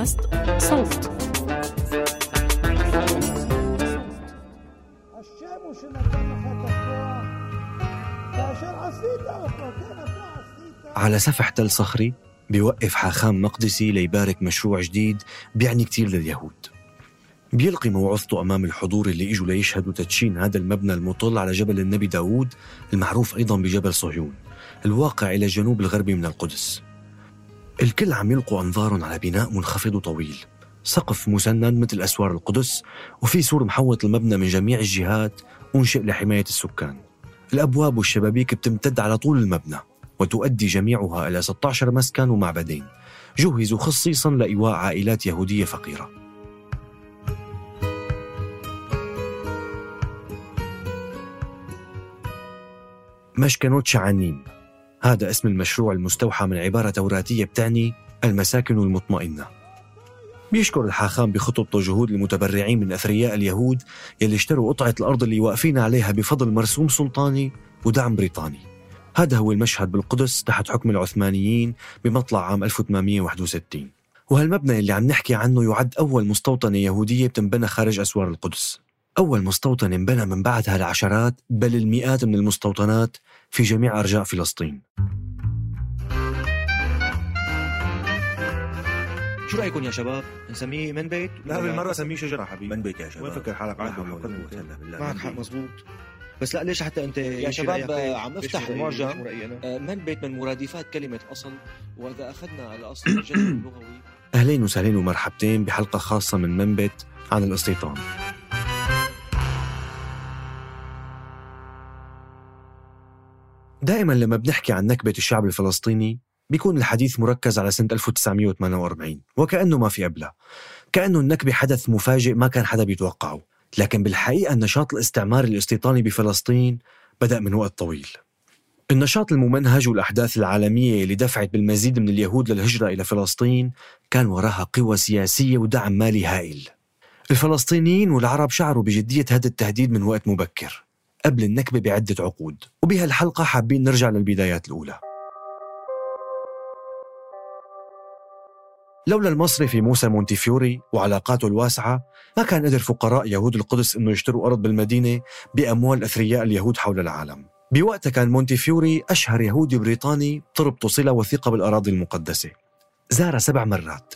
بودكاست صوت. على سفح تل صخري بيوقف حاخام مقدسي ليبارك مشروع جديد بيعني كتير لليهود. بيلقي موعظته أمام الحضور اللي إجوا ليشهدوا تدشين هذا المبنى المطل على جبل النبي داود المعروف أيضا بجبل صهيون الواقع إلى الجنوب الغربي من القدس. الكل عم يلقوا أنظارهم على بناء منخفض وطويل سقف مسند مثل أسوار القدس وفي سور محوط المبنى من جميع الجهات أنشئ لحماية السكان. الأبواب والشبابيك بتمتد على طول المبنى وتؤدي جميعها إلى 16 مسكن ومعبدين. جهزوا خصيصا لإيواء عائلات يهودية فقيرة. مشكنوت شعانين هذا اسم المشروع المستوحى من عبارة توراتية بتعني المساكن المطمئنة. بيشكر الحاخام بخطبته جهود المتبرعين من أثرياء اليهود يلي اشتروا قطعة الأرض اللي واقفين عليها بفضل مرسوم سلطاني ودعم بريطاني. هذا هو المشهد بالقدس تحت حكم العثمانيين بمطلع عام 1861 وهالمبنى اللي عم نحكي عنه يعد أول مستوطنة يهودية بتنبنى خارج أسوار القدس. أول مستوطن انبنى من بعدها العشرات بل المئات من المستوطنات في جميع أرجاء فلسطين. شو رأيكم يا شباب؟ نسميه من بيت؟ لا بالمرة سميه شجرة حبيبي. من بيت يا شباب. وين فكر حالك بالله. معك حق مزبوط بس لا ليش حتى أنت يا شباب آه، عم افتح المعجم آه، من بيت من مرادفات كلمة أصل. وإذا أخذنا الأصل الجذر اللغوي. أهلين وسهلين ومرحبتين بحلقة خاصة من منبت عن الأستيطان. دائما لما بنحكي عن نكبة الشعب الفلسطيني بيكون الحديث مركز على سنة 1948 وكأنه ما في قبلها. كأنه النكبة حدث مفاجئ ما كان حدا بيتوقعه. لكن بالحقيقة النشاط الاستعماري الاستيطاني بفلسطين بدأ من وقت طويل. النشاط الممنهج والأحداث العالمية اللي دفعت بالمزيد من اليهود للهجرة إلى فلسطين كان وراها قوى سياسية ودعم مالي هائل. الفلسطينيين والعرب شعروا بجدية هذا التهديد من وقت مبكر. قبل النكبة بعدة عقود وبهالحلقة حابين نرجع للبدايات الأولى لولا المصرفي موسى مونتيفيوري وعلاقاته الواسعة ما كان قدر فقراء يهود القدس إنه يشتروا أرض بالمدينة بأموال أثرياء اليهود حول العالم. بوقتها كان مونتيفيوري أشهر يهودي بريطاني تربطه صلة وثيقة بالأراضي المقدسة. زار سبع مرات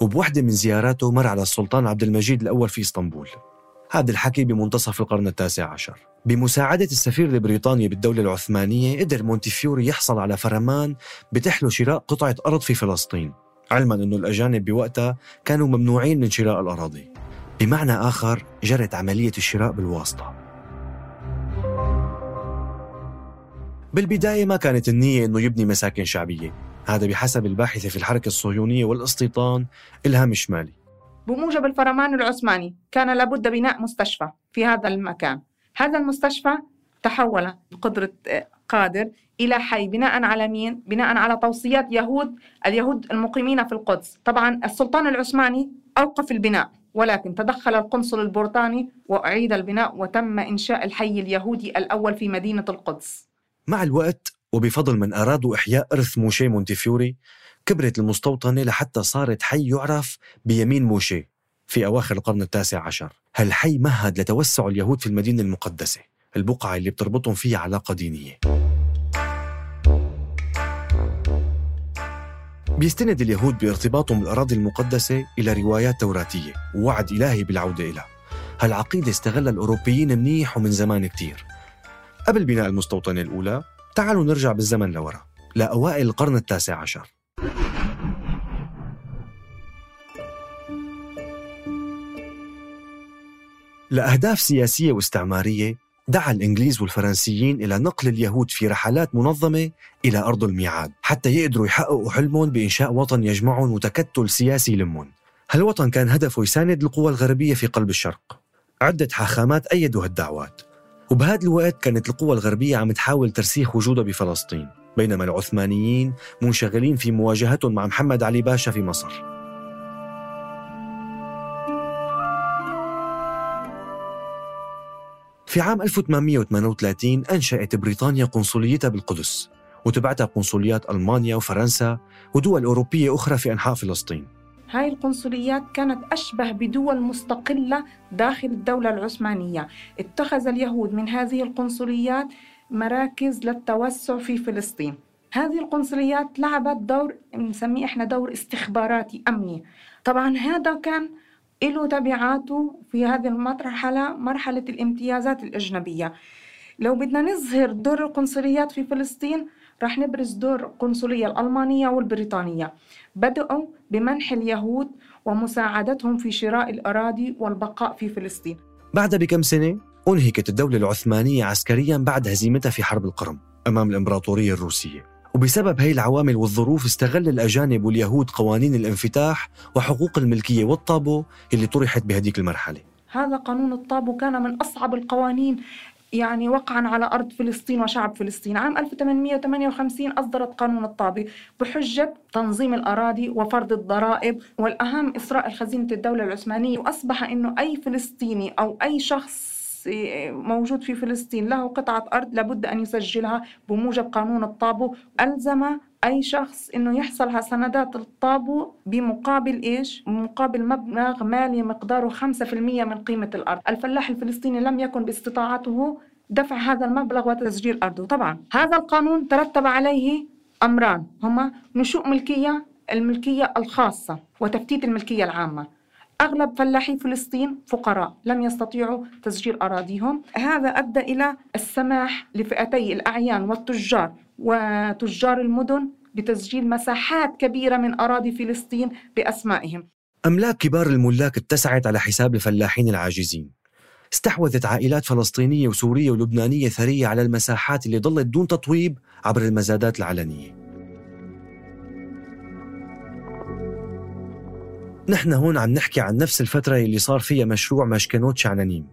وبوحدة من زياراته مر على السلطان عبد المجيد الأول في إسطنبول. هذا الحكي بمنتصف القرن التاسع عشر. بمساعدة السفير البريطاني بالدولة العثمانية قدر مونتيفيوري يحصل على فرمان بتحله شراء قطعة أرض في فلسطين. علما أنه الأجانب بوقتها كانوا ممنوعين من شراء الأراضي. بمعنى آخر جرت عملية الشراء بالواسطة. بالبداية ما كانت النية أنه يبني مساكن شعبية. هذا بحسب الباحثة في الحركة الصهيونية والاستيطان إلهام الشمالي بموجب الفرمان العثماني كان لابد بناء مستشفى في هذا المكان. هذا المستشفى تحول بقدرة قادر إلى حي بناء على مين؟ بناء على توصيات يهود اليهود المقيمين في القدس. طبعا السلطان العثماني أوقف البناء ولكن تدخل القنصل البريطاني وأعيد البناء وتم إنشاء الحي اليهودي الأول في مدينة القدس. مع الوقت وبفضل من أرادوا إحياء إرث موشي مونتيفيوري كبرت المستوطنة لحتى صارت حي يعرف بيمين موشي في أواخر القرن التاسع عشر. هالحي مهد لتوسع اليهود في المدينة المقدسة البقعة اللي بتربطهم فيها علاقة دينية. بيستند اليهود بارتباطهم بالأراضي المقدسة إلى روايات توراتية ووعد إلهي بالعودة إلها هالعقيدة استغلها الأوروبيين منيح ومن زمان كتير. قبل بناء المستوطنة الأولى تعالوا نرجع بالزمن لورا لأوائل القرن التاسع عشر. لأهداف سياسية واستعمارية دعا الإنجليز والفرنسيين إلى نقل اليهود في رحلات منظمة إلى أرض الميعاد حتى يقدروا يحققوا حلمهم بإنشاء وطن يجمعهم وتكتل سياسي يلمهم هالوطن كان هدفه يساند القوى الغربية في قلب الشرق. عدة حاخامات أيدوا هالدعوات. وبهذا الوقت كانت القوى الغربية عم تحاول ترسيخ وجودها بفلسطين بينما العثمانيين منشغلين في مواجهتهم مع محمد علي باشا في مصر. في عام 1838 أنشأت بريطانيا قنصليتها بالقدس وتبعتها قنصليات ألمانيا وفرنسا ودول أوروبية أخرى في أنحاء فلسطين. هاي القنصليات كانت أشبه بدول مستقلة داخل الدولة العثمانية. اتخذ اليهود من هذه القنصليات مراكز للتوسع في فلسطين. هذه القنصليات لعبت دور نسميه إحنا دور استخباراتي أمني. طبعا هذا كان له تبعاته في هذه المرحلة مرحلة الامتيازات الأجنبية. لو بدنا نظهر دور القنصليات في فلسطين رح نبرز دور القنصلية الألمانية والبريطانية. بدأوا بمنح اليهود ومساعدتهم في شراء الأراضي والبقاء في فلسطين. بعد بكم سنة أنهكت الدولة العثمانية عسكريا بعد هزيمتها في حرب القرم أمام الإمبراطورية الروسية. وبسبب هي العوامل والظروف استغل الأجانب واليهود قوانين الانفتاح وحقوق الملكية والطابو اللي طرحت بهديك المرحلة. هذا قانون الطابو كان من أصعب القوانين يعني وقعا على أرض فلسطين وشعب فلسطين. عام 1858 أصدرت قانون الطابي بحجة تنظيم الأراضي وفرض الضرائب. والأهم إسراء خزينة الدولة العثمانية وأصبح أنه أي فلسطيني أو أي شخص موجود في فلسطين له قطعة أرض لابد أن يسجلها بموجب قانون الطابو. ألزم أي شخص إنه يحصل على سندات الطابو بمقابل إيش؟ بمقابل مبلغ مالي مقداره 5% من قيمة الأرض. الفلاح الفلسطيني لم يكن باستطاعته دفع هذا المبلغ وتسجيل أرضه. طبعا هذا القانون ترتب عليه أمران هما نشوء ملكية الملكية الخاصة وتفتيت الملكية العامة. أغلب فلاحي فلسطين فقراء لم يستطيعوا تسجيل أراضيهم. هذا أدى إلى السماح لفئتي الأعيان والتجار وتجار المدن بتسجيل مساحات كبيرة من أراضي فلسطين بأسمائهم. أملاك كبار الملاك اتسعت على حساب الفلاحين العاجزين؟ استحوذت عائلات فلسطينية وسورية ولبنانية ثرية على المساحات اللي ظلت دون تطويب عبر المزادات العلنية. نحن هون عم نحكي عن نفس الفترة اللي صار فيها مشروع مشكنوت شعنانيم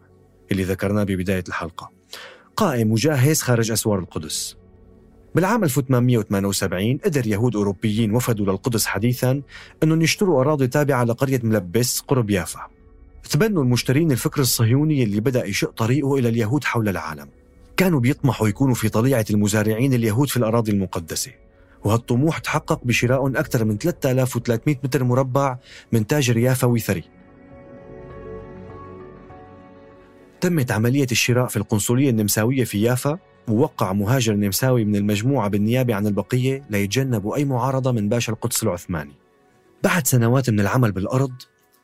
اللي ذكرناه ببداية الحلقة. قائم وجاهز خارج أسوار القدس. بالعام 1878 قدر يهود أوروبيين وفدوا للقدس حديثا أنهم يشتروا أراضي تابعة لقرية ملبس قرب يافا. تبنوا المشترين الفكر الصهيوني اللي بدأ يشق طريقه إلى اليهود حول العالم. كانوا بيطمحوا يكونوا في طليعة المزارعين اليهود في الأراضي المقدسة. وهالطموح تحقق بشراء أكثر من 3300 متر مربع من تاجر يافوي ثري تمت عملية الشراء في القنصلية النمساوية في يافا. ووقع مهاجر نمساوي من المجموعة بالنيابة عن البقية ليتجنبوا أي معارضة من باشا القدس العثماني. بعد سنوات من العمل بالأرض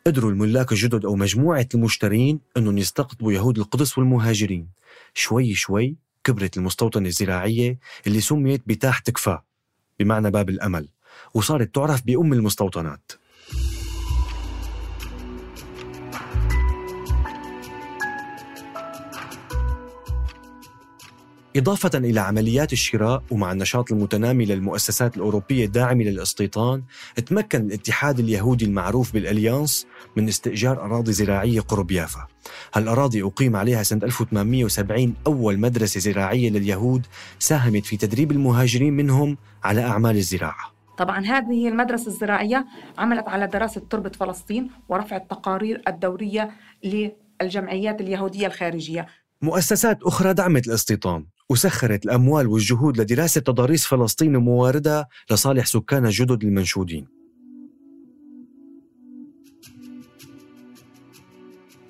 قدروا الملاك الجدد أو مجموعة المشترين أنهم يستقطبوا يهود القدس والمهاجرين. شوي شوي كبرت المستوطنة الزراعية اللي سميت بتاح تكفى بمعنى باب الأمل. وصارت تعرف بأم المستوطنات. إضافة إلى عمليات الشراء ومع النشاط المتنامي للمؤسسات الأوروبية الداعمة للاستيطان تمكن الاتحاد اليهودي المعروف بالأليانس من استئجار أراضي زراعية قرب يافا. هالأراضي أقيم عليها سنة 1870 أول مدرسة زراعية لليهود ساهمت في تدريب المهاجرين منهم على أعمال الزراعة. طبعا هذه المدرسة الزراعية عملت على دراسة تربة فلسطين ورفع التقارير الدورية للجمعيات اليهودية الخارجية. مؤسسات أخرى دعمت الاستيطان وسخرت الأموال والجهود لدراسة تضاريس فلسطين ومواردها لصالح سكان الجدد المنشودين.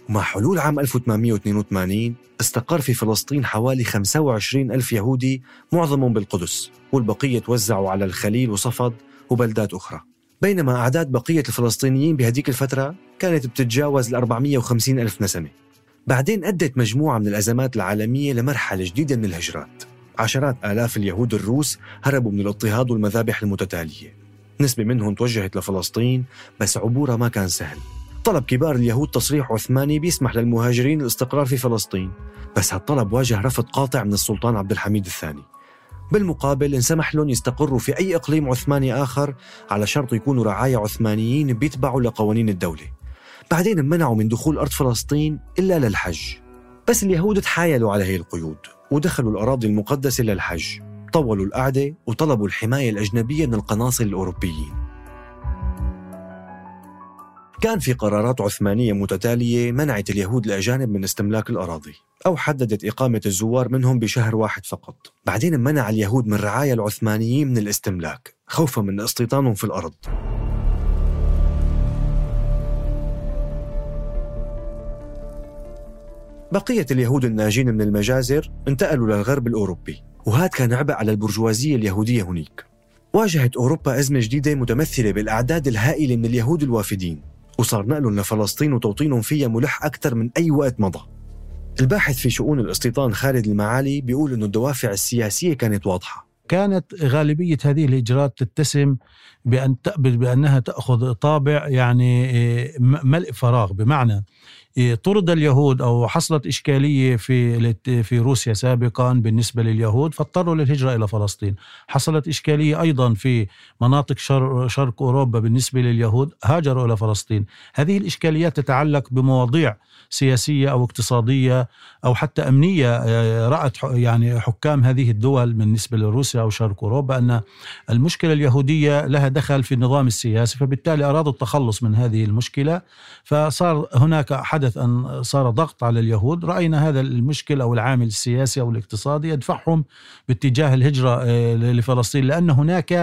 ومع حلول عام 1882 استقر في فلسطين حوالي 25 ألف يهودي معظمهم بالقدس والبقية توزعوا على الخليل وصفد وبلدات أخرى. بينما أعداد بقية الفلسطينيين بهديك الفترة كانت بتتجاوز ال 450 ألف نسمة. بعدين أدت مجموعة من الأزمات العالمية لمرحلة جديدة من الهجرات. عشرات آلاف اليهود الروس هربوا من الاضطهاد والمذابح المتتالية. نسبة منهم توجهت لفلسطين بس عبورها ما كان سهل. طلب كبار اليهود تصريح عثماني بيسمح للمهاجرين الاستقرار في فلسطين. بس هالطلب واجه رفض قاطع من السلطان عبد الحميد الثاني. بالمقابل انسمح لهم يستقروا في أي إقليم عثماني آخر على شرط يكونوا رعايا عثمانيين بيتبعوا لقوانين الدولة. بعدين منعوا من دخول أرض فلسطين إلا للحج. بس اليهود تحايلوا على هي القيود ودخلوا الأراضي المقدسة للحج. طولوا القعدة وطلبوا الحماية الأجنبية من القناصل الأوروبيين. كان في قرارات عثمانية متتالية منعت اليهود الأجانب من استملاك الأراضي أو حددت إقامة الزوار منهم بشهر واحد فقط. بعدين منع اليهود من رعايا العثمانيين من الاستملاك خوفا من استيطانهم في الأرض. بقية اليهود الناجين من المجازر انتقلوا للغرب الأوروبي وهذا كان عبء على البرجوازية اليهودية هناك. واجهت أوروبا أزمة جديدة متمثلة بالأعداد الهائلة من اليهود الوافدين وصار نقلهم لفلسطين وتوطينهم فيها ملح أكثر من أي وقت مضى. الباحث في شؤون الاستيطان خالد المعالي بيقول أنه الدوافع السياسية كانت واضحة. كانت غالبية هذه الهجرات تتسم بأن بأنها تأخذ طابع يعني آه، ملء فراغ. بمعنى طرد اليهود أو حصلت إشكالية في في روسيا سابقا بالنسبة لليهود فاضطروا للهجرة إلى فلسطين، حصلت إشكالية أيضا في مناطق شرق, أوروبا بالنسبة لليهود هاجروا إلى فلسطين، هذه الإشكاليات تتعلق بمواضيع سياسية أو اقتصادية أو حتى أمنية آه، رأت يعني حكام هذه الدول بالنسبة لروسيا أو شرق أوروبا أن المشكلة اليهودية لها دخل في النظام السياسي فبالتالي أرادوا التخلص من هذه المشكلة. فصار هناك حدث أن صار ضغط على اليهود رأينا هذا المشكل أو العامل السياسي أو الاقتصادي يدفعهم باتجاه الهجرة آه، لفلسطين لأن هناك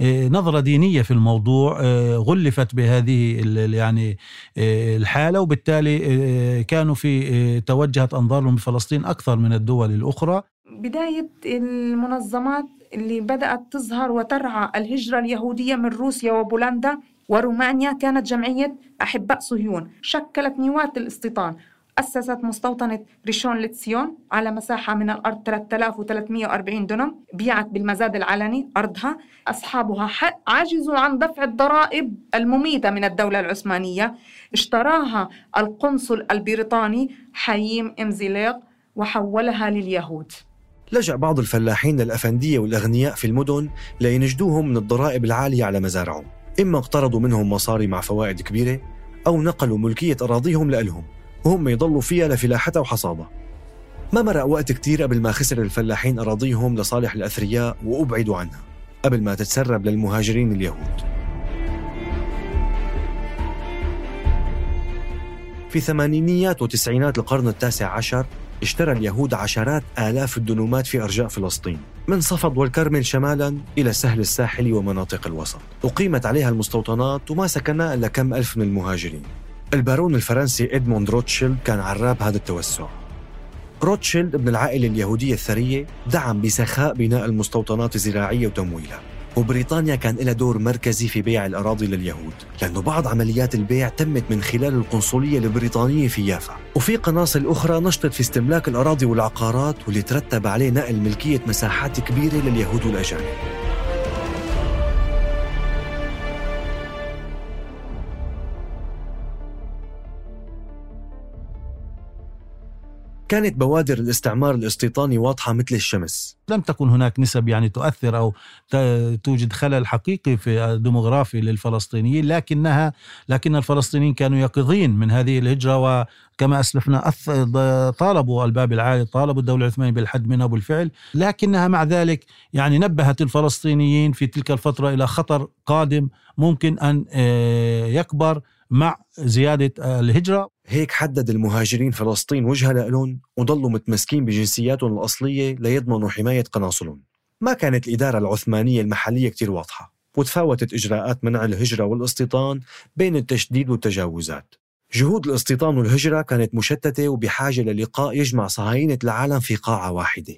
آه، نظرة دينية في الموضوع غلفت بهذه يعني الحالة وبالتالي كانوا في توجهت أنظارهم بفلسطين أكثر من الدول الأخرى. بداية المنظمات اللي بدأت تظهر وترعى الهجرة اليهودية من روسيا وبولندا ورومانيا كانت جمعية أحباء صهيون. شكلت نواة الاستيطان. أسست مستوطنة ريشون لتسيون على مساحة من الأرض 3340 دنم بيعت بالمزاد العلني أرضها. أصحابها عجزوا عن دفع الضرائب المميتة من الدولة العثمانية. اشتراها القنصل البريطاني حييم إمزيليغ وحولها لليهود. لجأ بعض الفلاحين للأفندية والأغنياء في المدن لينجدوهم من الضرائب العالية على مزارعهم. إما اقترضوا منهم مصاري مع فوائد كبيرة أو نقلوا ملكية أراضيهم لإلهم وهم يضلوا فيها لفلاحتها وحصادها ما مرق وقت كتير قبل ما خسر الفلاحين أراضيهم لصالح الأثرياء وأبعدوا عنها قبل ما تتسرب للمهاجرين اليهود. في ثمانينيات وتسعينات القرن التاسع عشر اشترى اليهود عشرات آلاف الدنومات في أرجاء فلسطين. من صفد والكرمل شمالا إلى سهل الساحل ومناطق الوسط. أقيمت عليها المستوطنات وما سكنها إلا كم ألف من المهاجرين. البارون الفرنسي إدموند روتشيلد كان عراب هذا التوسع. روتشيلد ابن العائلة اليهودية الثرية دعم بسخاء بناء المستوطنات الزراعية وتمويلها. وبريطانيا كان لها دور مركزي في بيع الأراضي لليهود لأنه بعض عمليات البيع تمت من خلال القنصلية البريطانية في يافا. وفي قناصل أخرى نشطت في استملاك الأراضي والعقارات واللي ترتب عليه نقل ملكية مساحات كبيرة لليهود والأجانب كانت بوادر الاستعمار الاستيطاني واضحة مثل الشمس. لم تكن هناك نسب يعني تؤثر أو توجد خلل حقيقي في الديموغرافي للفلسطينيين لكنها لكن الفلسطينيين كانوا يقظين من هذه الهجرة وكما أسلفنا طالبوا الباب العالي طالبوا الدولة العثمانية بالحد منها بالفعل لكنها مع ذلك يعني نبهت الفلسطينيين في تلك الفترة إلى خطر قادم ممكن أن آه، يكبر مع زيادة الهجرة. هيك حدد المهاجرين فلسطين وجهة لهم وضلوا متمسكين بجنسياتهم الأصلية ليضمنوا حماية قناصلهم. ما كانت الإدارة العثمانية المحلية كتير واضحة وتفاوتت إجراءات منع الهجرة والاستيطان بين التشديد والتجاوزات. جهود الاستيطان والهجرة كانت مشتتة وبحاجة للقاء يجمع صهاينة العالم في قاعة واحدة.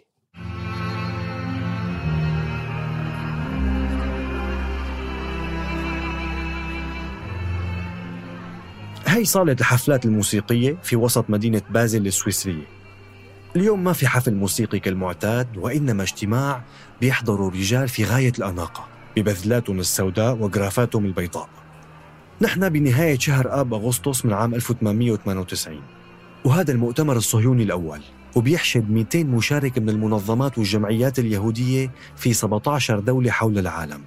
هي صالة الحفلات الموسيقية في وسط مدينة بازل السويسرية. اليوم ما في حفل موسيقي كالمعتاد وإنما اجتماع بيحضروا رجال في غاية الأناقة ببذلاتهم السوداء وجرافاتهم البيضاء. نحن بنهاية شهر آب أغسطس من عام 1898 وهذا المؤتمر الصهيوني الأول وبيحشد 200 مشارك من المنظمات والجمعيات اليهودية في 17 دولة حول العالم.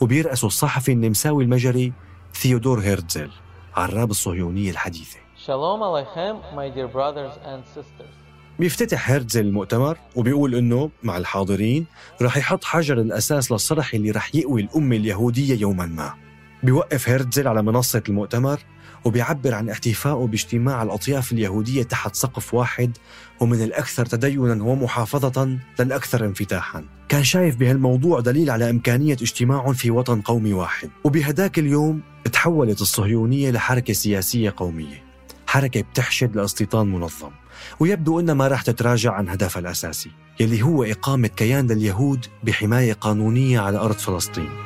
وبيرأسوا الصحفي النمساوي المجري ثيودور هيرتزل. عراب الصهيونية الحديثة شالوم عليكم my dear brothers and sisters بيفتتح هيرتزل المؤتمر وبيقول إنه مع الحاضرين رح يحط حجر الأساس للصرح اللي رح يقوي الأمة اليهودية يوما ما. بيوقف هيرتزل على منصة المؤتمر وبيعبر عن احتفائه باجتماع الأطياف اليهودية تحت سقف واحد ومن الأكثر تدينا ومحافظة للاكثر انفتاحا. كان شايف بهالموضوع دليل على إمكانية اجتماع في وطن قومي واحد، وبهداك اليوم تحولت الصهيونية لحركة سياسية قومية. حركة بتحشد لاستيطان منظم ويبدو أنها ما راح تتراجع عن هدفها الأساسي يلي هو إقامة كيان لليهود بحماية قانونية على أرض فلسطين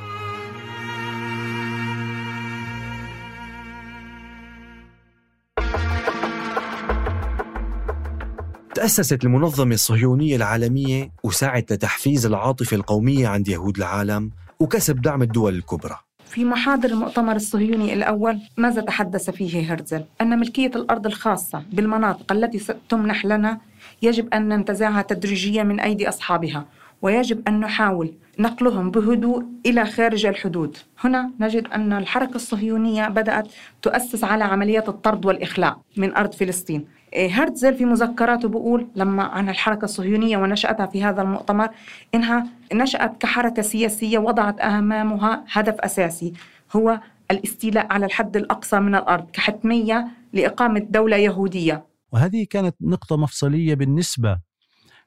تأسست المنظمة الصهيونية العالمية وسعت لتحفيز العاطفة القومية عند يهود العالم وكسب دعم الدول الكبرى. في محاضر المؤتمر الصهيوني الأول ماذا تحدث فيه هرتزل؟ أن ملكية الأرض الخاصة بالمناطق التي تمنح لنا يجب أن ننتزعها تدريجيا من أيدي أصحابها ويجب أن نحاول نقلهم بهدوء إلى خارج الحدود. هنا نجد أن الحركة الصهيونية بدأت تؤسس على عمليات الطرد والإخلاء من أرض فلسطين. هرتزل في مذكراته بيقول لما عن الحركة الصهيونية ونشأتها في هذا المؤتمر إنها نشأت كحركة سياسية وضعت أمامها هدف أساسي هو الاستيلاء على الحد الأقصى من الأرض كحتمية لإقامة دولة يهودية. وهذه كانت نقطة مفصلية بالنسبة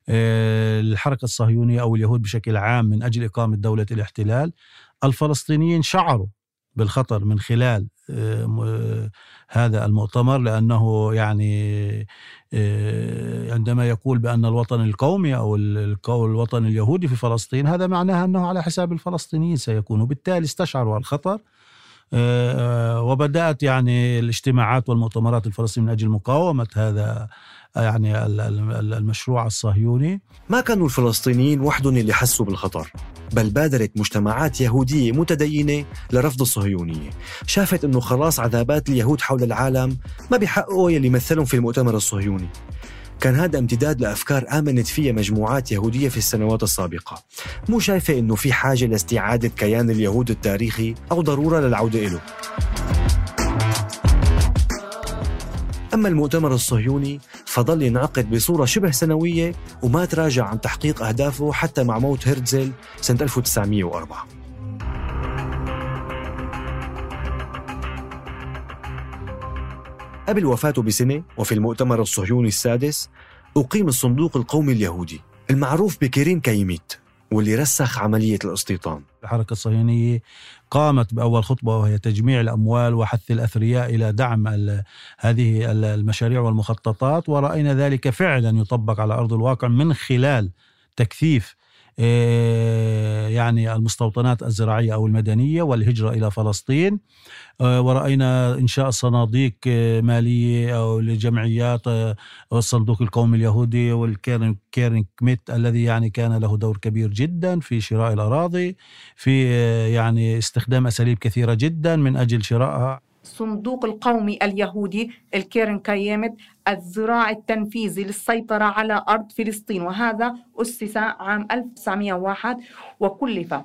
آه، للحركة الصهيونية أو اليهود بشكل عام من أجل إقامة دولة الاحتلال. الفلسطينيين شعروا بالخطر من خلال هذا المؤتمر لأنه يعني آه، عندما يقول بأن الوطن القومي أو الوطن اليهودي في فلسطين هذا معناها أنه على حساب الفلسطينيين سيكون. وبالتالي استشعروا الخطر آه، وبدأت يعني الاجتماعات والمؤتمرات الفلسطينية من أجل مقاومة هذا يعني المشروع الصهيوني. ما كانوا الفلسطينيين وحدهم اللي حسوا بالخطر بل بادرت مجتمعات يهودية متدينة لرفض الصهيونية. شافت أنه خلاص عذابات اليهود حول العالم ما بيحققوا يلي مثلهم في المؤتمر الصهيوني. كان هذا امتداد لأفكار آمنت فيها مجموعات يهودية في السنوات السابقة. مو شايفة أنه في حاجة لاستعادة كيان اليهود التاريخي أو ضرورة للعودة إله أما المؤتمر الصهيوني فظل ينعقد بصورة شبه سنوية وما تراجع عن تحقيق أهدافه حتى مع موت هرتزل سنة 1904 قبل وفاته بسنة وفي المؤتمر الصهيوني السادس أقيم الصندوق القومي اليهودي المعروف بكيرين كايميت. واللي رسخ عملية الاستيطان. الحركة الصهيونية قامت بأول خطوة وهي تجميع الأموال وحث الأثرياء إلى دعم هذه المشاريع والمخططات ورأينا ذلك فعلا يطبق على أرض الواقع من خلال تكثيف يعني المستوطنات الزراعية أو المدنية والهجرة إلى فلسطين. آه، ورأينا إنشاء صناديق آه، مالية أو لجمعيات الصندوق القومي اليهودي والكيرن كيرن كايمت الذي يعني كان له دور كبير جدا في شراء الأراضي في يعني استخدام أساليب كثيرة جدا من أجل شرائها. الصندوق القومي اليهودي الكيرن كايمت الذراع التنفيذي للسيطرة على أرض فلسطين وهذا أسس عام 1901 وكلف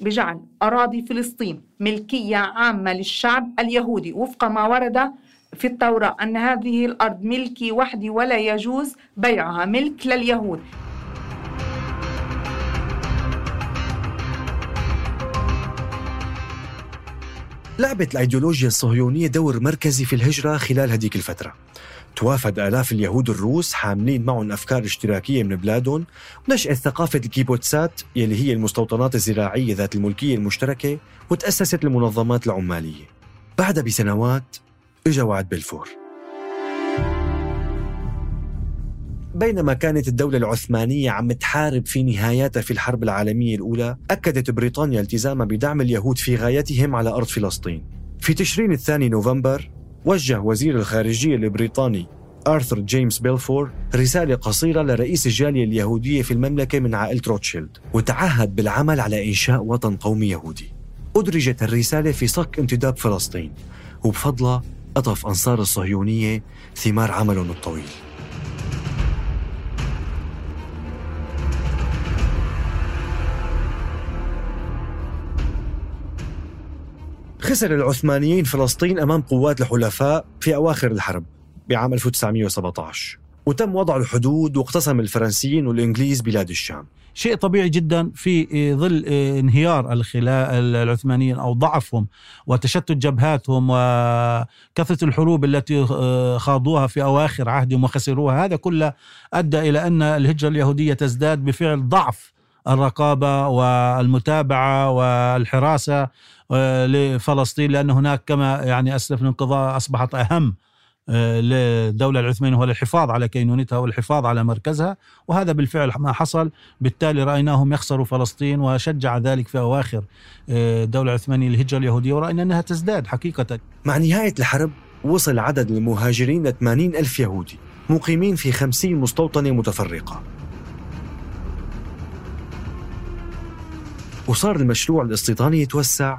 بجعل أراضي فلسطين ملكية عامة للشعب اليهودي. وفق ما ورد في التوراة أن هذه الأرض ملكي وحدي ولا يجوز بيعها. ملك لليهود. لعبت الأيديولوجيا الصهيونية دور مركزي في الهجرة خلال هذيك الفترة. توافد آلاف اليهود الروس حاملين معهم أفكار اشتراكية من بلادهم ونشأت ثقافة الكيبوتسات يلي هي المستوطنات الزراعية ذات الملكية المشتركة وتأسست المنظمات العمالية. بعدها بسنوات اجى وعد بلفور. بينما كانت الدولة العثمانية عم تحارب في نهاياتها في الحرب العالمية الأولى أكدت بريطانيا التزامها بدعم اليهود في غايتهم على أرض فلسطين. في تشرين الثاني نوفمبر وجه وزير الخارجية البريطاني آرثر جيمس بيلفور رسالة قصيرة لرئيس الجالية اليهودية في المملكة من عائلة روتشيلد وتعهد بالعمل على إنشاء وطن قومي يهودي. أدرجت الرسالة في صك انتداب فلسطين وبفضلها قطف أنصار الصهيونية ثمار عملهم الطويل. خسر العثمانيين فلسطين أمام قوات الحلفاء في أواخر الحرب بعام 1917 وتم وضع الحدود واقتسم الفرنسيين والإنجليز بلاد الشام. شيء طبيعي جدا في ظل انهيار العثمانيين أو ضعفهم وتشتت جبهاتهم وكثرة الحروب التي خاضوها في أواخر عهدهم وخسروها. هذا كله أدى إلى أن الهجرة اليهودية تزداد بفعل ضعف الرقابة والمتابعة والحراسة آه، لفلسطين لأن هناك كما يعني أسلف الانقضاء أصبحت أهم آه، للدولة العثمانية وللحفاظ على كينونتها والحفاظ على مركزها. وهذا بالفعل ما حصل. بالتالي رأيناهم يخسروا فلسطين وشجع ذلك في أواخر آه، الدولة العثمانية الهجرة اليهودية ورأينا أنها تزداد حقيقة. مع نهاية الحرب وصل عدد المهاجرين ل 80 ألف يهودي مقيمين في 50 مستوطنة متفرقة. وصار المشروع الاستيطاني يتوسع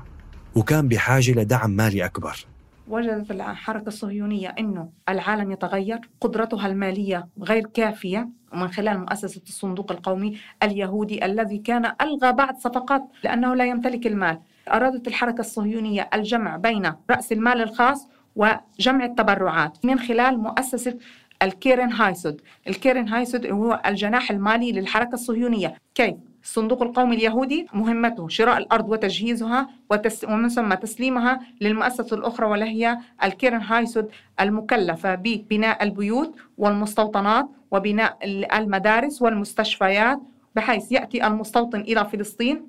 وكان بحاجة لدعم مالي أكبر. وجدت الحركة الصهيونية أنه العالم يتغير قدرتها المالية غير كافية. ومن خلال مؤسسة الصندوق القومي اليهودي الذي كان ألغى بعض صفقات لأنه لا يمتلك المال أرادت الحركة الصهيونية الجمع بين رأس المال الخاص وجمع التبرعات. من خلال مؤسسة الكيرن هايسود. الكيرن هايسود هو الجناح المالي للحركة الصهيونية. كيف؟ الصندوق القومي اليهودي مهمته شراء الأرض وتجهيزها وتس... ومن ثم تسليمها للمؤسسة الأخرى وهي الكيرن هايسود المكلفة ببناء البيوت والمستوطنات وبناء المدارس والمستشفيات بحيث يأتي المستوطن إلى فلسطين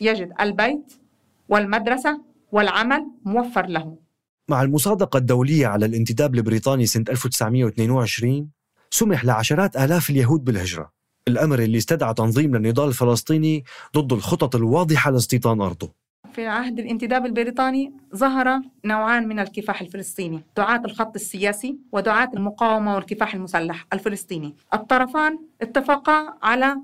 يجد البيت والمدرسة والعمل موفر له. مع المصادقة الدولية على الانتداب البريطاني سنة 1922 سمح لعشرات آلاف اليهود بالهجرة. الأمر اللي استدعى تنظيم للنضال الفلسطيني ضد الخطط الواضحة لاستيطان أرضه. في عهد الانتداب البريطاني ظهر نوعان من الكفاح الفلسطيني دعاة الخط السياسي ودعاة المقاومة والكفاح المسلح الفلسطيني. الطرفان اتفقا على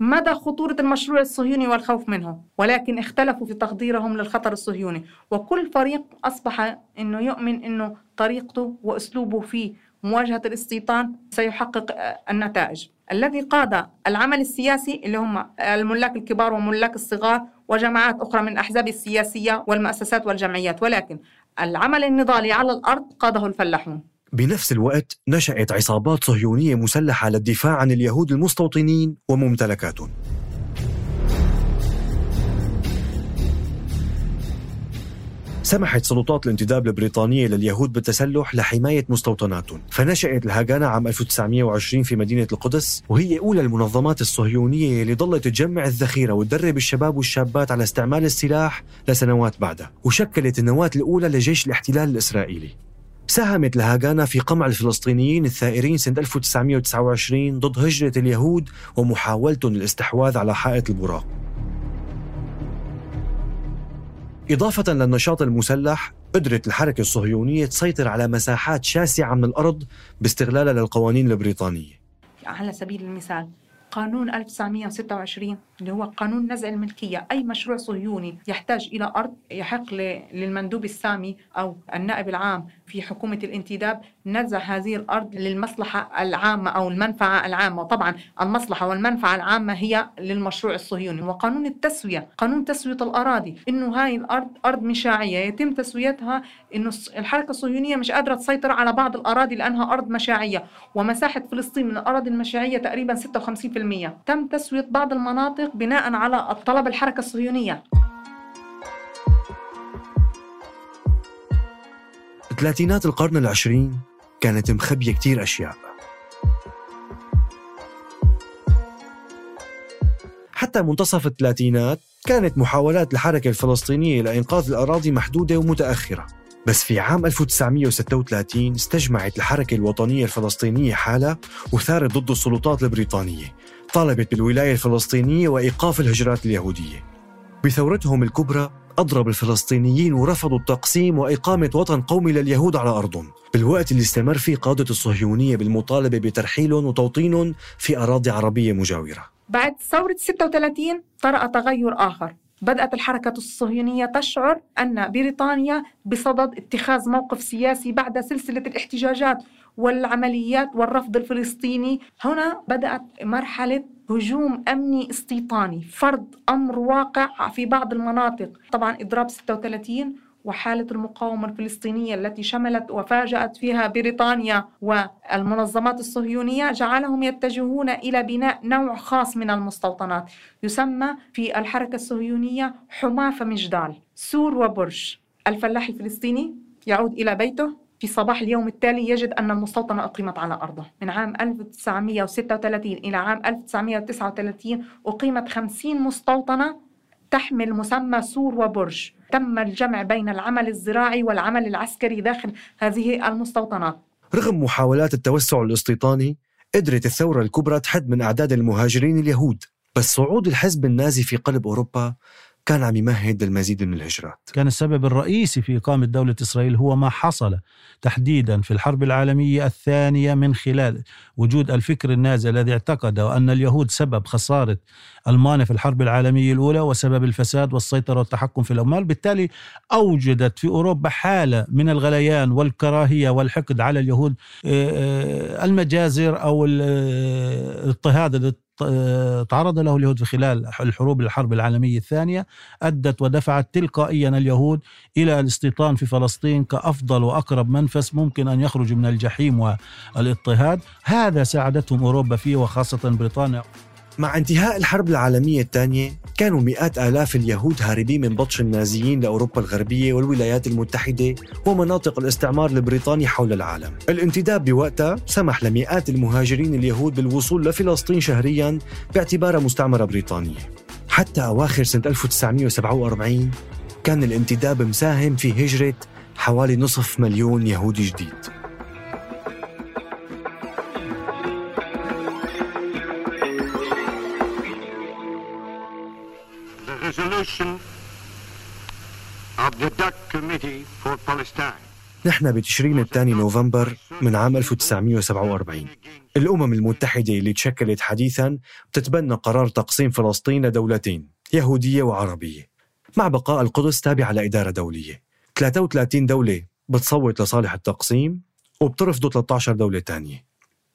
مدى خطورة المشروع الصهيوني والخوف منه ولكن اختلفوا في تقديرهم للخطر الصهيوني. وكل فريق أصبح أنه يؤمن أنه طريقته وأسلوبه في مواجهة الاستيطان سيحقق النتائج. الذي قاد العمل السياسي اللي هم الملاك الكبار وملاك الصغار وجماعات أخرى من الأحزاب السياسية والمؤسسات والجمعيات ولكن العمل النضالي على الأرض قاده الفلاحون. بنفس الوقت نشأت عصابات صهيونية مسلحة للدفاع عن اليهود المستوطنين وممتلكاتهم. سمحت سلطات الانتداب البريطانية لليهود بالتسلح لحماية مستوطناتهم. فنشأت الهاجانا عام 1920 في مدينة القدس وهي أولى المنظمات الصهيونية اللي ضلت تجمع الذخيرة وتدرب الشباب والشابات على استعمال السلاح لسنوات بعدها وشكلت النواة الأولى لجيش الاحتلال الإسرائيلي. ساهمت الهاجانا في قمع الفلسطينيين الثائرين سنة 1929 ضد هجرة اليهود ومحاولتهم الاستحواذ على حائط البراق. إضافة للنشاط المسلح قدرت الحركة الصهيونية تسيطر على مساحات شاسعة من الأرض باستغلالها للقوانين البريطانية. على سبيل المثال قانون 1926 اللي هو قانون نزع الملكية أي مشروع صهيوني يحتاج إلى أرض يحق للمندوب السامي أو النائب العام في حكومة الانتداب نزع هذه الأرض للمصلحة العامة أو المنفعة العامة. طبعا المصلحة والمنفعة العامة هي للمشروع الصهيوني. وقانون التسوية قانون تسوية الأراضي إنه هاي الأرض أرض مشاعية. يتم تسويتها إنه الحركة الصهيونية مش قادرة تسيطر على بعض الأراضي لأنها أرض مشاعية. ومساحة فلسطين من الأراضي المشاعية تقريبا 56% تم تسوية بعض المناطق بناء على الطلب الحركة الصهيونية. ثلاثينات القرن العشرين كانت مخبية كتير أشياء. حتى منتصف الثلاثينات كانت محاولات الحركة الفلسطينية لإنقاذ الأراضي محدودة ومتأخرة. بس في عام 1936 استجمعت الحركة الوطنية الفلسطينية حالها وثارت ضد السلطات البريطانية طالبت بالولاية الفلسطينية وإيقاف الهجرات اليهودية. بثورتهم الكبرى أضرب الفلسطينيين ورفضوا التقسيم وإقامة وطن قومي لليهود على أرضهم. بالوقت اللي استمر فيه قادة الصهيونية بالمطالبة بترحيلهم وتوطينهم في أراضي عربية مجاورة. بعد ثورة 36 طرأ تغير آخر. بدأت الحركة الصهيونية تشعر أن بريطانيا بصدد اتخاذ موقف سياسي بعد سلسلة الاحتجاجات والعمليات والرفض الفلسطيني. هنا بدأت مرحلة هجوم أمني استيطاني فرض أمر واقع في بعض المناطق. طبعا إضراب 36 وحالة المقاومة الفلسطينية التي شملت وفاجأت فيها بريطانيا والمنظمات الصهيونية جعلهم يتجهون إلى بناء نوع خاص من المستوطنات يسمى في الحركة الصهيونية حماة فمجدال سور وبرج. الفلاح الفلسطيني يعود إلى بيته. في صباح اليوم التالي يجد أن المستوطنة أقيمت على أرضه. من عام 1936 إلى عام 1939 أقيمت 50 مستوطنة تحمل مسمى سور وبرج. تم الجمع بين العمل الزراعي والعمل العسكري داخل هذه المستوطنات رغم محاولات التوسع الاستيطاني قدرت الثورة الكبرى تحد من أعداد المهاجرين اليهود بس صعود الحزب النازي في قلب أوروبا كان عم يمهد للمزيد من الهجرات. كان السبب الرئيسي في إقامة دولة إسرائيل هو ما حصل تحديدا في الحرب العالمية الثانية من خلال وجود الفكر النازي الذي اعتقد أن اليهود سبب خسارة ألمانيا في الحرب العالمية الأولى وسبب الفساد والسيطرة والتحكم في الأموال. بالتالي أوجدت في أوروبا حالة من الغليان والكراهية والحقد على اليهود آه، آه، المجازر أو الاضطهاد تعرض له اليهود في خلال الحروب الحرب العالمية الثانية أدت ودفعت تلقائيا اليهود إلى الاستيطان في فلسطين كأفضل وأقرب منفس ممكن أن يخرج من الجحيم والإضطهاد. هذا ساعدتهم أوروبا فيه وخاصة بريطانيا. مع انتهاء الحرب العالمية الثانية كانوا مئات آلاف اليهود هاربين من بطش النازيين لأوروبا الغربية والولايات المتحدة ومناطق الاستعمار البريطاني حول العالم. الانتداب بوقتها سمح لمئات المهاجرين اليهود بالوصول لفلسطين شهريا باعتبارها مستعمرة بريطانية. حتى أواخر سنة 1947 كان الانتداب مساهم في هجرة حوالي نصف مليون يهودي جديد. Resolution of the Dutch Committee for Palestine. نحن بتشرين الثاني نوفمبر من عام 1947 الأمم المتحدة اللي تشكلت حديثا بتتبنى قرار تقسيم فلسطين لدولتين يهودية وعربية. مع بقاء القدس تابعة لإدارة دولية. 33 دولة بتصوت لصالح التقسيم وبترفضوا 13 دولة تانية.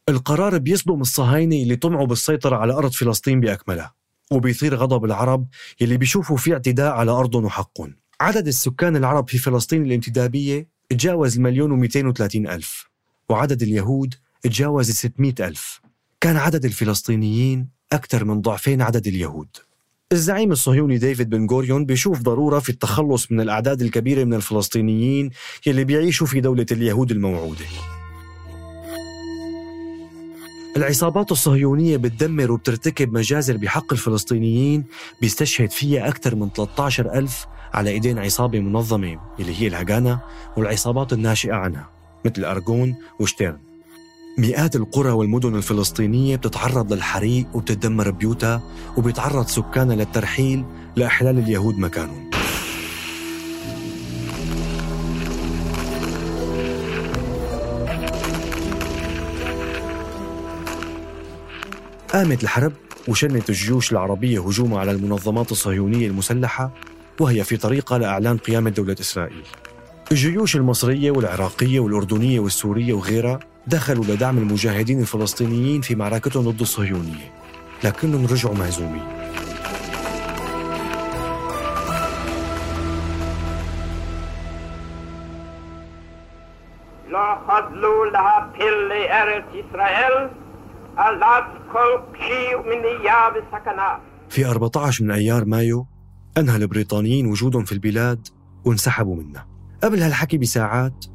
القرار بيصدم الصهاينة اللي طمعوا بالسيطرة على أرض فلسطين بأكملها. وبيثير غضب العرب يلي بيشوفوا في اعتداء على أرضهم وحقهم. عدد السكان العرب في فلسطين الانتدابية تجاوز المليون ومئتين وثلاثين ألف وعدد اليهود تجاوز 600 ألف. كان عدد الفلسطينيين أكثر من ضعفين عدد اليهود. الزعيم الصهيوني ديفيد بن غوريون بيشوف ضرورة في التخلص من الأعداد الكبيرة من الفلسطينيين يلي بيعيشوا في دولة اليهود الموعودة. العصابات الصهيونية بتدمر وبترتكب مجازر بحق الفلسطينيين بيستشهد فيها أكثر من 13 ألف على إيدين عصابة منظمة اللي هي الهجانة والعصابات الناشئة عنها مثل أرجون وشتيرن. مئات القرى والمدن الفلسطينية بتتعرض للحريق وبتدمر بيوتها وبيتعرض سكانها للترحيل لإحلال اليهود مكانهم. قامت الحرب وشنت الجيوش العربية هجومها على المنظمات الصهيونية المسلحة وهي في طريقها لإعلان قيام دولة إسرائيل. الجيوش المصرية والعراقية والأردنية والسورية وغيرها دخلوا لدعم المجاهدين الفلسطينيين في معركتهم ضد الصهيونية لكنهم رجعوا مهزومين. لا خذلوا لها في لأرض إسرائيل. في 14 من أيار مايو أنهى البريطانيين وجودهم في البلاد وانسحبوا منها قبل هالحكي بساعات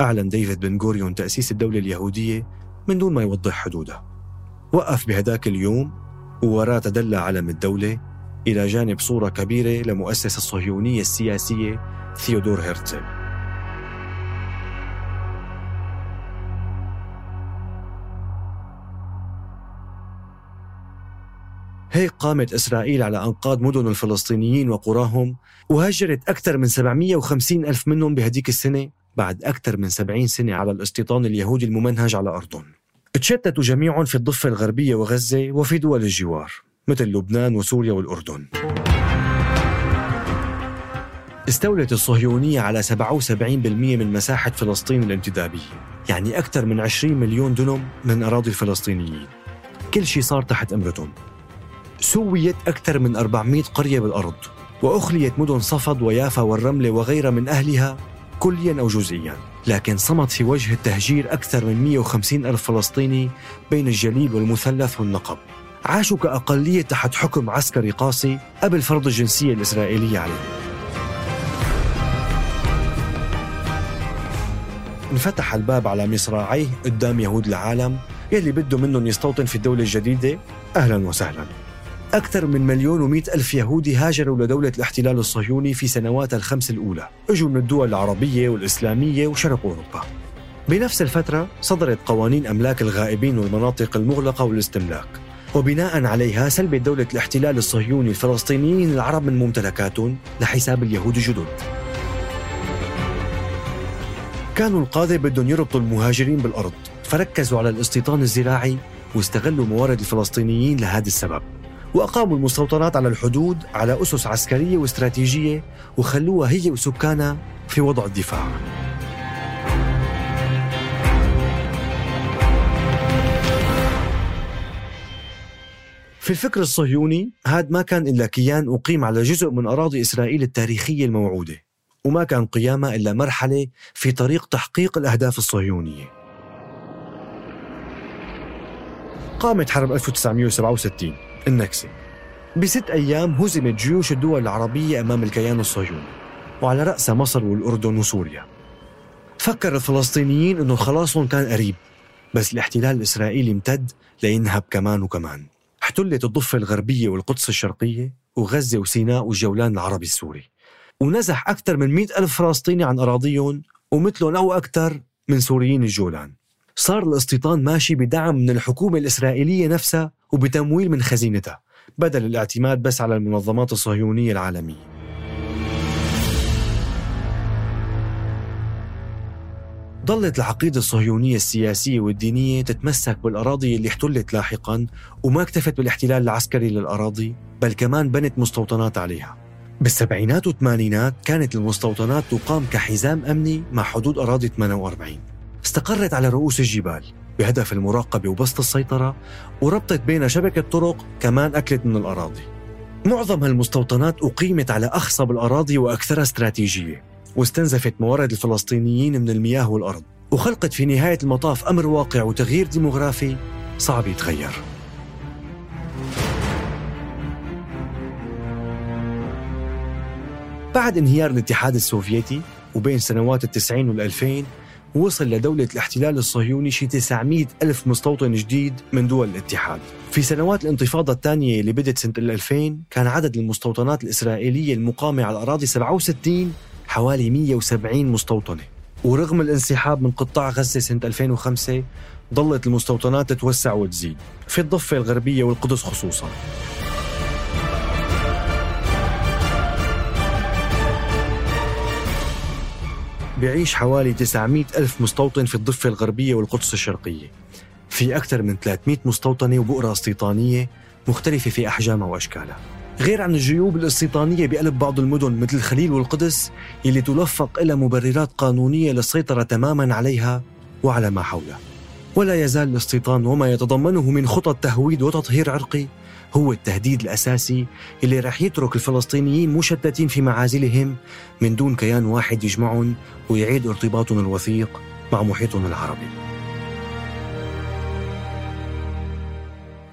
أعلن ديفيد بن غوريون تأسيس الدولة اليهودية من دون ما يوضح حدودها وقف بهداك اليوم ووراه تدلى علم الدولة إلى جانب صورة كبيرة لمؤسس الصهيونية السياسية ثيودور هرتزل هيك قامت إسرائيل على أنقاض مدن الفلسطينيين وقراهم وهجرت أكثر من 750 ألف منهم بهديك السنة بعد أكثر من 70 سنة على الاستيطان اليهودي الممنهج على أرضهم. تشتتوا جميعهم في الضفة الغربية وغزة وفي دول الجوار مثل لبنان وسوريا والأردن. استولت الصهيونية على 77% من مساحة فلسطين الانتدابية يعني أكثر من 20 مليون دنم من أراضي الفلسطينيين. كل شيء صار تحت أمرتهم. سويت أكثر من 400 قرية بالأرض وأخليت مدن صفد ويافا والرملة وغيرها من أهلها كليا أو جزئيا. لكن صمت في وجه التهجير أكثر من 150 ألف فلسطيني بين الجليل والمثلث والنقب. عاشوا كأقلية تحت حكم عسكري قاسي قبل فرض الجنسية الإسرائيلية عليهم. انفتح الباب على مصراعيه قدام يهود العالم يلي بده منهم يستوطن في الدولة الجديدة. أهلا وسهلا. أكثر من مليون ومئة ألف يهودي هاجروا لدولة الاحتلال الصهيوني في سنوات الخمس الأولى. اجوا من الدول العربية والإسلامية وشرق أوروبا. بنفس الفترة صدرت قوانين أملاك الغائبين والمناطق المغلقة والاستملاك. وبناء عليها سلبت دولة الاحتلال الصهيوني الفلسطينيين العرب من ممتلكاتهم لحساب اليهود الجدد كانوا القادة بدهم يربطوا المهاجرين بالأرض فركزوا على الاستيطان الزراعي واستغلوا موارد الفلسطينيين لهذا السبب. وأقاموا المستوطنات على الحدود على أسس عسكرية واستراتيجية وخلوها هي وسكانها في وضع الدفاع. في الفكر الصهيوني هذا ما كان إلا كيان أقيم على جزء من أراضي إسرائيل التاريخية الموعودة وما كان قيامها إلا مرحلة في طريق تحقيق الأهداف الصهيونية. قامت حرب 1967 النكسة بست أيام هزمت جيوش الدول العربية أمام الكيان الصهيوني وعلى رأسها مصر والأردن وسوريا. فكر الفلسطينيين أنه خلاصهم كان قريب بس الاحتلال الإسرائيلي امتد لينهب كمان وكمان. احتلت الضفة الغربية والقدس الشرقية وغزة وسيناء والجولان العربي السوري. ونزح أكثر من مئة ألف فلسطيني عن أراضيهم ومثلهم أو أكثر من سوريين الجولان. صار الاستيطان ماشي بدعم من الحكومة الإسرائيلية نفسها وبتمويل من خزينتها بدل الاعتماد بس على المنظمات الصهيونية العالمية. ظلت العقيدة الصهيونية السياسية والدينية تتمسك بالأراضي اللي احتلت لاحقا وما اكتفت بالاحتلال العسكري للأراضي بل كمان بنت مستوطنات عليها. بالسبعينات والثمانينات كانت المستوطنات تقام كحزام أمني مع حدود أراضي 48 استقرت على رؤوس الجبال. بهدف المراقبة وبسط السيطرة وربطت بين شبكة طرق كمان أكلت من الأراضي. معظم هالمستوطنات أقيمت على أخصب الأراضي وأكثرها استراتيجية واستنزفت موارد الفلسطينيين من المياه والأرض. وخلقت في نهاية المطاف أمر واقع وتغيير ديموغرافي صعب يتغير. بعد انهيار الاتحاد السوفيتي وبين سنوات التسعين والألفين وصل لدولة الاحتلال الصهيوني شي 900 ألف مستوطن جديد من دول الاتحاد. في سنوات الانتفاضة الثانية اللي بدت سنة 2000 كان عدد المستوطنات الإسرائيلية المقامة على الأراضي 67 حوالي 170 مستوطنة. ورغم الانسحاب من قطاع غزة سنة 2005 ظلت المستوطنات تتوسع وتزيد في الضفة الغربية والقدس خصوصاً. بيعيش حوالي 900 ألف مستوطن في الضفة الغربية والقدس الشرقية. في أكثر من 300 مستوطنة وبؤرة استيطانية مختلفة في أحجامها وأشكالها. غير عن الجيوب الاستيطانية بقلب بعض المدن مثل الخليل والقدس يلي تلفق إلى مبررات قانونية للسيطرة تماما عليها وعلى ما حولها. ولا يزال الاستيطان وما يتضمنه من خطط تهويد وتطهير عرقي هو التهديد الأساسي اللي رح يترك الفلسطينيين مشتتين في معازلهم من دون كيان واحد يجمعهم ويعيد ارتباطهم الوثيق مع محيطهم العربي.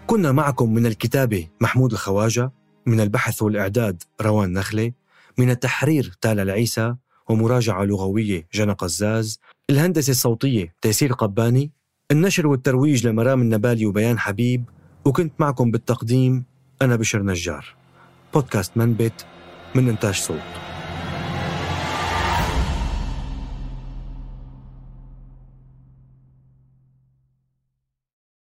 كنا معكم من الكتابة محمود الخواجة من البحث والإعداد روان نخلة من التحرير تالا العيسى ومراجعة لغوية جنى قزاز الهندسة الصوتية تيسير قباني النشر والترويج لمرام النبالي وبيان حبيب وكنت معكم بالتقديم أنا بشر نجار. بودكاست منبت من إنتاج صوت.